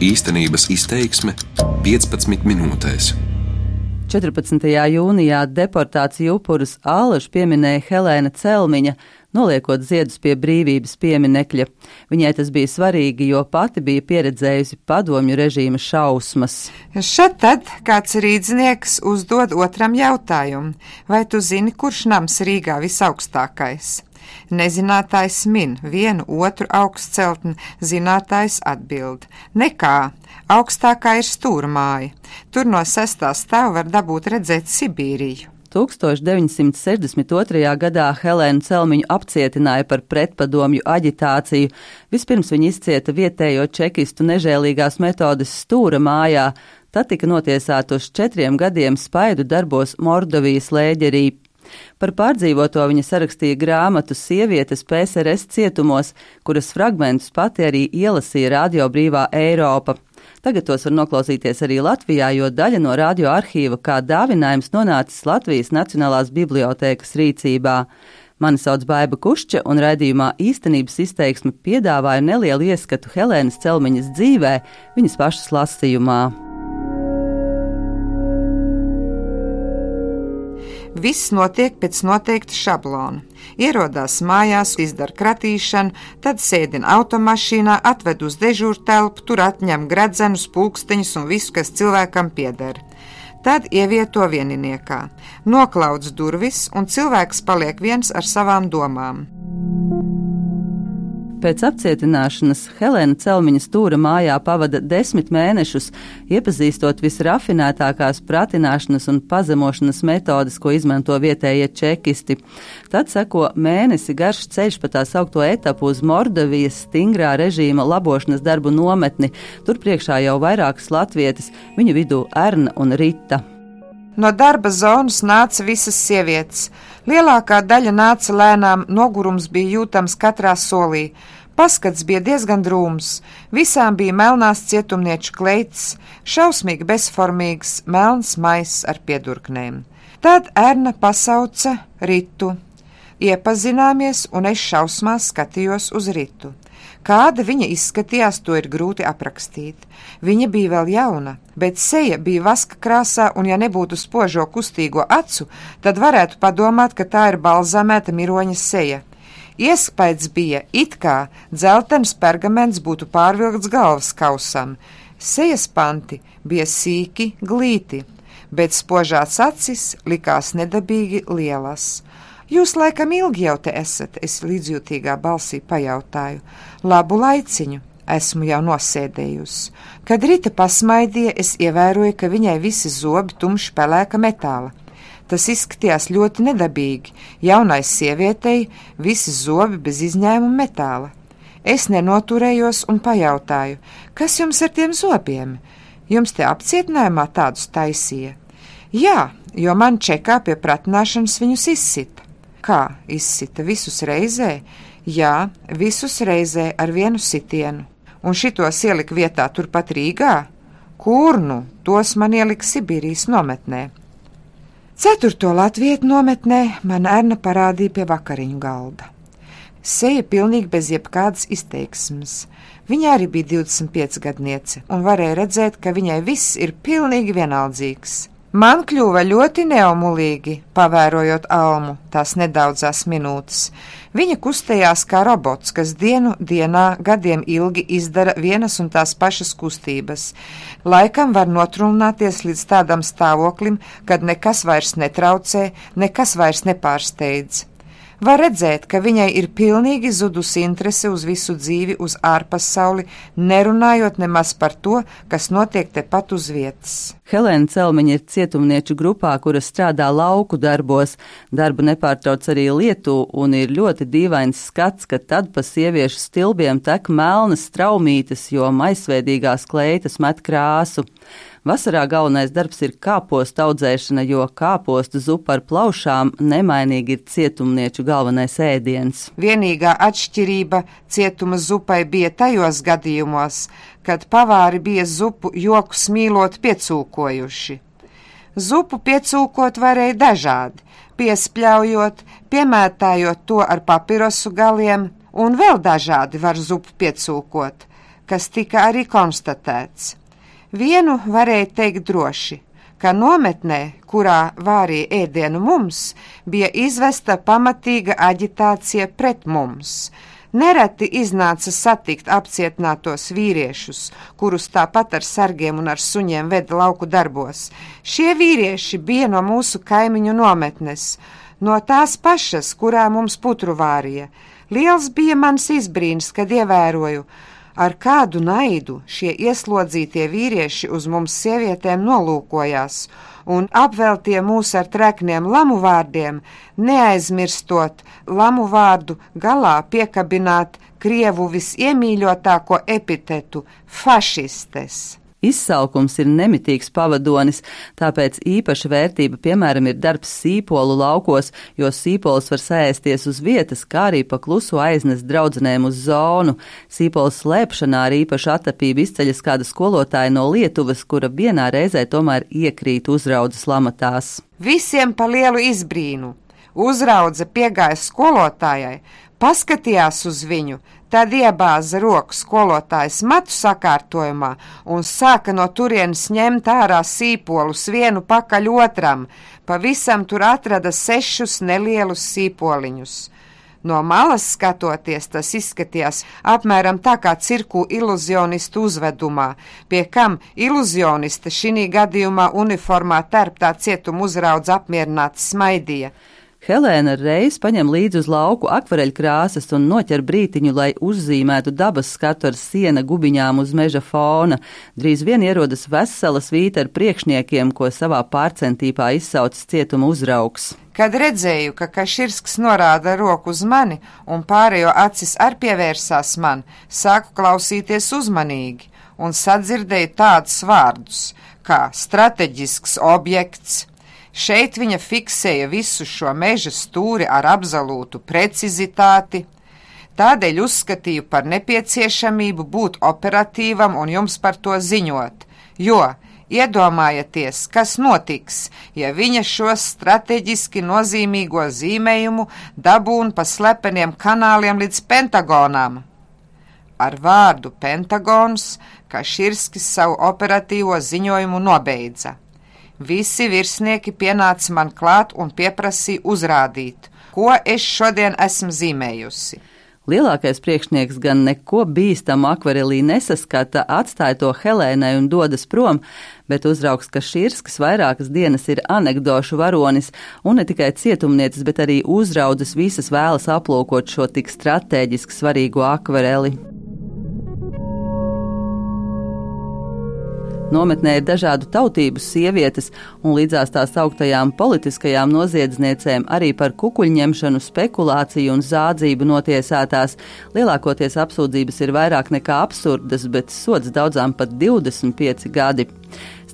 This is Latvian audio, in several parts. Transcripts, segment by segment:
Īstenības izteiksme 15 minūtēs. 14. jūnijā deportāciju upurus Ālašu pieminēja Helēna Celmiņa, noliekot ziedus pie brīvības pieminekļa. Viņai tas bija svarīgi, jo pati bija pieredzējusi padomju režīma šausmas. Šad tad kāds rīdznieks uzdod otram jautājumu: vai tu zini, kurš nams Rīgā visaugstākais? Nezinātājs min vienu otru augstceltni, zinātājs atbild: Nekā, augstākā ir stūrmāja. Tur no sestā stāva var dabūt redzēt Sibīriju. 1962. gadā Helēnu Celmiņu apcietināja par pretpadomju aģitāciju. Vispirms viņa izcieta vietējo čekistu nežēlīgās metodes stūra mājā, tad tika notiesāta uz četriem gadiem spaidu darbos Mordovijas lēģerī. Par pārdzīvoto viņa sarakstīja grāmatu Sievietes PSRS cietumos, kuras fragmentus pati arī ielasīja Radio Brīvā Eiropa. Tagad tos var noklausīties arī Latvijā, jo daļa no radioarkīva kā dāvinājums nonācis Latvijas Nacionālās bibliotēkas rīcībā. Mani sauc Baiva Kušķa, un raidījumā īstenības izteiksme piedāvāja nelielu ieskatu Helēnas Celmiņas dzīvē, viņas pašas lasījumā. Viss notiek pēc noteikta šablona. Ierodās mājās, izdara kratīšanu, tad sēdina automašīnā, atved uz dežūru telpu, tur atņem gradzenus, pulksteņus un visu, kas cilvēkam pieder. Tad ievieto vieniniekā, noklaudz durvis, un cilvēks paliek viens ar savām domām. Pēc apcietināšanas Helēna Celmiņa stūra mājā pavada desmit mēnešus, iepazīstot visrafinētākās pratināšanas un pazemošanas metodes, ko izmanto vietējie čekisti. Tad seko mēnesi garš ceļš pa tā saukto etapu uz Mordovijas stingrā režīma labošanas darbu nometni. Tur priekšā jau vairākas latvietes, viņu vidū Erna un Rita. No darba zonas nāca visas sievietes. Lielākā daļa nāca lēnām, nogurums bija jūtams katrā solī. Paskats bija diezgan drūms, visām bija melnās cietumnieču kleitas, šausmīgi bezformīgs, melns maiss ar piedurknēm. Tad Erna pasauca Ritu. Iepazināmies, un es šausmās skatījos uz Ritu. Kāda viņa izskatījās, to ir grūti aprakstīt. Viņa bija vēl jauna, bet seja bija vaska krāsā, un ja nebūtu spožo kustīgo acu, tad varētu padomāt, ka tā ir balzamēta miroņa seja. Iespējams bija, it kā dzeltens pergaments būtu pārvilkts galvas kausam, sejas panti bija sīki, glīti, bet spožās acis likās nedabīgi lielas. Jūs laikam ilgi jau te esat, es līdzjūtīgā balsī pajautāju. Labu laiciņu, esmu jau nosēdējusi. Kad Rita pasmaidīja, es ievēroju, ka viņai visi zobi tumši pelēka metāla. Tas izskatījās ļoti nedabīgi. Jaunai sievietei visi zobi bez izņēmuma metāla. Es nenoturējos un pajautāju, kas jums ar tiem zobiem? Jums te apcietinājumā tādus taisīja? Jā, jo man čekā pie pratināšanas viņus izsita. Kā izsita visus reizē? Jā, visus reizē ar vienu sitienu. Un šitos ielika vietā turpat Rīgā? Kur nu? Tos man ielika Sibīrijas nometnē. Ceturto latvietu nometnē man ērna parādīja pie vakariņu galda. Seja pilnīgi bez jebkādas izteiksmes. Viņa arī bija 25 gadniece, un varēja redzēt, ka viņai viss ir pilnīgi vienaldzīgs. Man kļuva ļoti neomulīgi, pavērojot almu tās nedaudzās minūtes. Viņa kustējās kā robots, kas dienu dienā gadiem ilgi izdara vienas un tās pašas kustības. Laikam var notrunāties līdz tādam stāvoklim, kad nekas vairs netraucē, nekas vairs nepārsteidz. Var redzēt, ka viņai ir pilnīgi zudusi interese uz visu dzīvi, uz ārpasauli, nerunājot nemaz par to, kas notiek tepat uz vietas. Helēna Celmiņa ir cietumnieču grupā, kuras strādā lauku darbos. Darbu nepārtrauc arī lietu, un ir ļoti dīvains skats, ka tad pa sieviešu stilbiem tek melnas straumītes, jo maisveidīgās kleitas met krāsu. Vasarā galvenais darbs ir kāpostu audzēšana, jo kāpostu zupa ar plaušām nemainīgi ir cietumnieču galvenais ēdiens. Vienīgā atšķirība cietuma zupai bija tajos gadījumos, kad pavāri bija zupu joku smīlot piecūkojuši. Zupu piecūkot varēja dažādi, piespļaujot, piemētājot to ar papirosu galiem, un vēl dažādi var zupu piecūkot kas tika arī konstatēts. Vienu varēja teikt droši, ka nometnē, kurā vārīja ēdienu mums, bija izvesta pamatīga aģitācija pret mums Nereti iznāca satikt apcietinātos vīriešus, kurus tāpat ar sargiem un ar suņiem veda lauku darbos. Šie vīrieši bija no mūsu kaimiņu nometnes, no tās pašas, kurā mums putru vārīja. Liels bija mans izbrīns, kad ievēroju, ar kādu naidu šie ieslodzītie vīrieši uz mums sievietēm nolūkojās un apveltie mūs ar trekniem lamu vārdiem, neaizmirstot lamu vārdu galā piekabināt Krievu visiemīļotāko epitetu - fašistes. Izsaukums ir nemitīgs pavadonis, tāpēc īpaša vērtība, piemēram, ir darbs sīpolu laukos, jo sīpols var sēsties uz vietas, kā arī pa klusu aiznes draudzenēm uz zonu. Sīpols slēpšanā ar īpašu atapību izceļas kāda skolotāja no Lietuvas, kura vienā reizē tomēr iekrīt uzraudzes lamatās. Visiem pa lielu izbrīnu! Uzraudze piegāja skolotājai, paskatījās uz viņu, Tad iebāza roku skolotājs matu sakārtojumā un sāka no turienes ņemt ārā sīpolus vienu pakaļ otram. Pavisam tur atrada sešus nelielus sīpoliņus. No malas skatoties, tas izskatījās apmēram tā kā cirku iluzionistu uzvedumā, pie kam iluzioniste šī gadījumā uniformā terptā cietuma uzraudz apmierināti smaidīja. Helēna reiz paņem līdzi uz lauku akvareļkrāsas un noķer brītiņu, lai uzzīmētu dabas skatu ar siena gubiņām uz meža fona. Drīz vien ierodas vesela svīta ar priekšniekiem, ko savā pārcentīpā izsaucis cietuma uzraugs. Kad redzēju, ka Kaširsks norāda roku uz mani un pārējo acis ar pievērsās man, sāku klausīties uzmanīgi un sadzirdēju tādus vārdus kā strateģisks objekts, Šeit viņa fiksēja visu šo meža stūri ar absolūtu precizitāti. Tādēļ uzskatīju par nepieciešamību būt operatīvam un jums par to ziņot, jo iedomājieties, kas notiks, ja viņa šo strateģiski nozīmīgo zīmējumu dabūna pa slepeniem kanāliem līdz Pentagonām. Ar vārdu Pentagons Kaširskis savu operatīvo ziņojumu nobeidza. Visi virsnieki pienāca man klāt un pieprasīja uzrādīt, ko es šodien esmu zīmējusi. Lielākais priekšnieks gan neko bīstamu akvarelī nesaskata, atstāja to Helēnai un dodas prom, bet uzraugs Kašīrskas vairākas dienas ir anekdošu varonis, un ne tikai cietumniecis, bet arī uzraudzes visas vēlas aplūkot šo tik strateģiski svarīgo akvareli. Nometnē ir dažādu tautību sievietes, un līdzās tās augtajām politiskajām noziedzniecēm arī par kukuļņemšanu, spekulāciju un zādzību notiesātās. Lielākoties apsūdzības ir vairāk nekā absurdas, bet sods daudzām pat 25 gadi.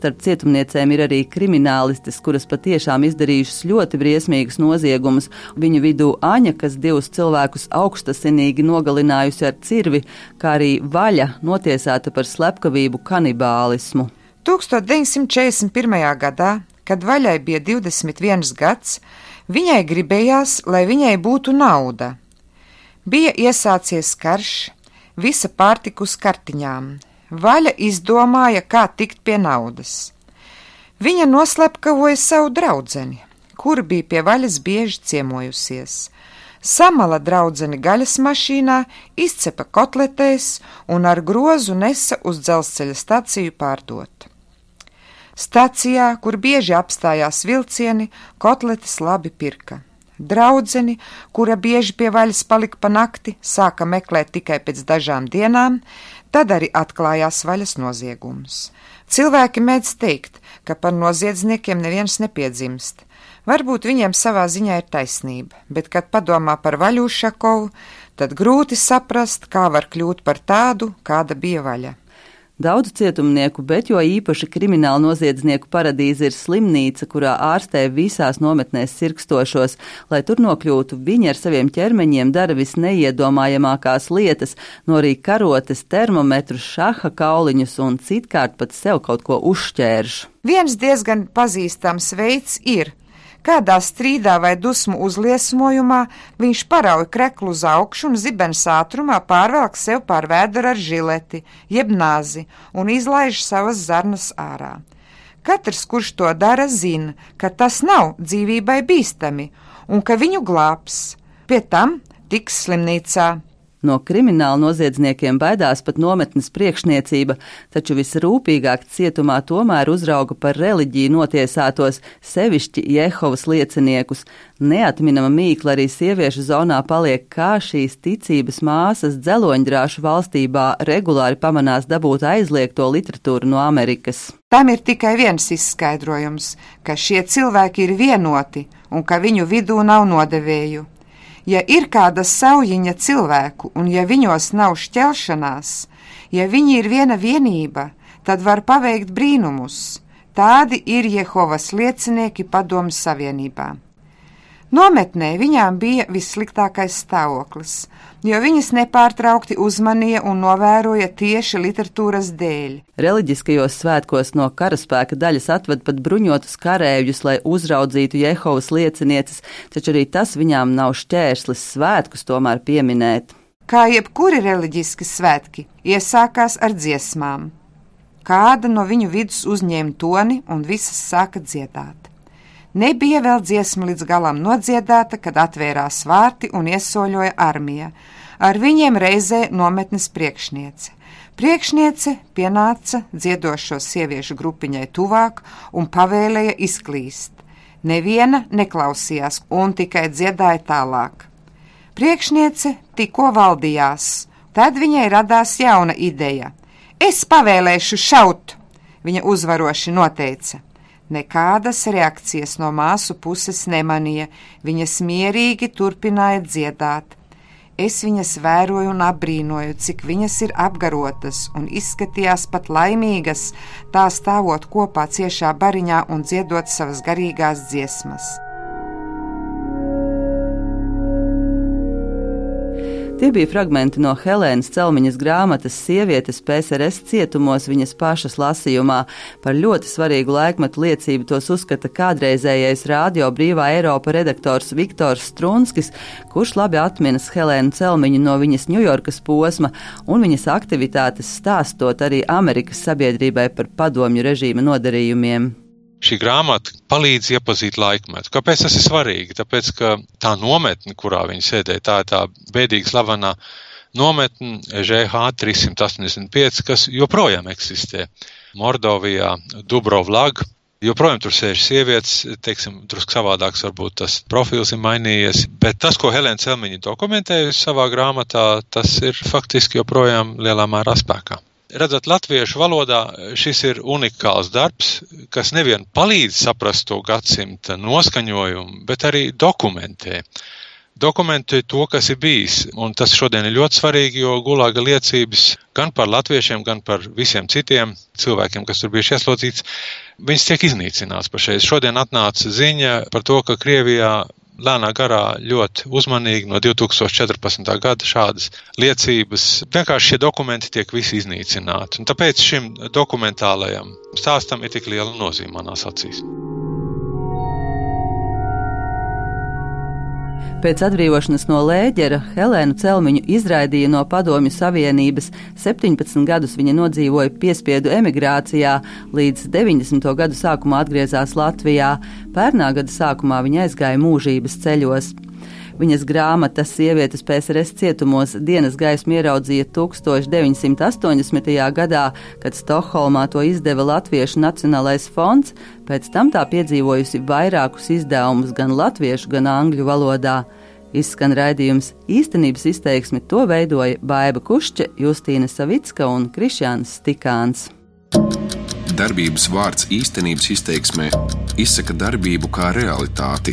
Starp cietumniecēm ir arī kriminālistes, kuras patiešām izdarījušas ļoti briesmīgus noziegumus. Viņu vidū Aņa, kas divus cilvēkus augstasinīgi nogalinājusi ar cirvi, kā arī Vaļa, notiesāta par slepkavību kanibālismu. 1941. gadā, kad Vaļai bija 21 gads, viņai gribējās, lai viņai būtu nauda. Bija iesācies karš, visa pārtika uz kartiņām, Vaļa izdomāja, kā tikt pie naudas. Viņa noslepkavoja savu draudzeni, kur bija pie vaļas bieži ciemojusies. Samala draudzeni gaļas mašīnā, izcepa kotletēs un ar grozu nesa uz dzelzceļa staciju pārdot. Stacijā, kur bieži apstājās vilcieni, kotletes labi pirka. Draudzeni, kura bieži pie vaļas palika pa nakti, sāka meklēt tikai pēc dažām dienām, Tad arī atklājās vaļas noziegums. Cilvēki mēdz teikt, ka par noziedzniekiem neviens nepiedzimst. Varbūt viņiem savā ziņā ir taisnība, bet, kad padomā par Vaļūšakovu, tad grūti saprast, kā var kļūt par tādu, kāda bija vaļa. Daudz cietumnieku, bet jo īpaši kriminālu noziedznieku paradīze ir slimnīca, kurā ārstē visās nometnēs sirkstošos. Lai tur nokļūtu, viņi ar saviem ķermeņiem dara visneiedomājamākās lietas, no arī karotes, termometrus, šaha kauliņus un citkārt pat sev kaut ko uzšķērš. Viens diezgan pazīstams veids ir Kādā strīdā vai dusmu uzliesmojumā viņš parauj kreklu uz augšu un zibens ātrumā pārvelk sev pār vēdru ar žileti, jeb nāzi un izlaiž savas zarnas ārā. Katrs, kurš to dara, zina, ka tas nav dzīvībai bīstami un ka viņu glābs. Pie tam tiks slimnīcā. No krimināla noziedzniekiem baidās pat nometnes priekšniecība, taču visrūpīgāk cietumā tomēr uzrauga par reliģiju notiesātos, sevišķi Jehovas lieciniekus. Neatminama mīkla arī sieviešu zonā paliek, kā šīs ticības māsas dzeloņdrāšu valstībā regulāri pamanās dabūt aizliegto literatūru no Amerikas. Tam ir tikai viens izskaidrojums, ka šie cilvēki ir vienoti un ka viņu vidū nav nodevēju. Ja ir kāda saujiņa cilvēku, un ja viņos nav šķelšanās, ja viņi ir viena vienība, tad var paveikt brīnumus. Tādi ir Jehovas liecinieki padomu savienībā. Nometnē viņām bija vissliktākais stāvoklis, jo viņas nepārtraukti uzmanīja un novēroja tieši literatūras dēļ. Reliģiskajos svētkos no karaspēka daļas atved pat bruņotus karējuļus, lai uzraudzītu Jehovas liecinieces, taču arī tas viņām nav šķērslis svētkus tomēr pieminēt. Kā jebkuri reliģiski svētki, iesākās ar dziesmām. Kāda no viņu vidus uzņēma toni un visas sāka dziedāt. Nebija vēl dziesma līdz galam nodziedāta, kad atvērās vārti un iesoļoja armija. Ar viņiem reizē nometnes priekšniece. Priekšniece pienāca dziedošo sieviešu grupiņai tuvāk un pavēlēja izklīst. Neviena neklausījās un tikai dziedāja tālāk. Priekšniece tikko valdījās, tad viņai radās jauna ideja. Es pavēlēšu šaut, viņa uzvaroši noteica. Nekādas reakcijas no māsu puses nemanīja, viņas mierīgi turpināja dziedāt. Es viņas vēroju un apbrīnoju, cik viņas ir apgarotas un izskatījās pat laimīgas, tā stāvot kopā ciešā bariņā un dziedot savas garīgās dziesmas. Tie bija fragmenti no Helēnas Celmiņas grāmatas Sievietes PSRS cietumos viņas pašas lasījumā. Par ļoti svarīgu laikmetu liecību tos uzskata kādreizējais radio brīvā Eiropa redaktors Viktors Strunskis, kurš labi atminas Helēnu Celmiņu no viņas Ņujorkas posma un viņas aktivitātes stāstot arī Amerikas sabiedrībai par padomju režīma nodarījumiem šī grāmata palīdz iepazīt laikmetu. Kāpēc tas ir svarīgi? Tāpēc, ka tā nometne, kurā viņi sēdēja, tā ir tā bēdīgi slavenā nometne ŽH 385, kas joprojām eksistē. Mordovijā, Dubrovlag, joprojām tur sēž sievietes, teiksim, drusku savādāks varbūt tas profils ir mainījies, bet tas, ko Helēna Celmiņa dokumentējusi savā grāmatā, tas ir faktiski joprojām lielā mērā spēkā. Redzat, latviešu valodā šis ir unikāls darbs, kas nevien palīdz saprast to gadsimta noskaņojumu, bet arī dokumentē. Dokumentē to, kas ir bijis, un tas šodien ir ļoti svarīgi, jo gulāga liecības gan par latviešiem, gan par visiem citiem cilvēkiem, kas tur bijuši ieslodzīts, viņas tiek iznīcināts pašreiz. Šodien atnāca ziņa par to, ka Krievijā lēnā garā ļoti uzmanīgi no 2014. gada šādas liecības. Vienkārši šie dokumenti tiek visi iznīcināti. Un tāpēc šim dokumentālajam stāstam ir tik liela nozīme manās acīs. Pēc atbrīvošanas no lēģera Helēnu Celmiņu izraidīja no Padomju Savienības. 17 gadus viņa nodzīvoja piespiedu emigrācijā, līdz 90. gadu sākumā atgriezās Latvijā. Pērnā gada sākumā viņa aizgāja mūžības ceļos. Viņas grāmata Sievietes PSRS cietumos dienas gaismu ieraudzīja 1980. gadā, kad Stokholmā to izdeva Latviešu Nacionālais fonds, pēc tam tā piedzīvojusi vairākus izdevumus gan latviešu, gan angļu valodā. Izskan raidījums īstenības izteiksmi to veidoja Baiva Kušķa, Justīna Savicka un Krišjāns Stikāns. Darbības vārds īstenības izteiksmē izsaka darbību kā realitāti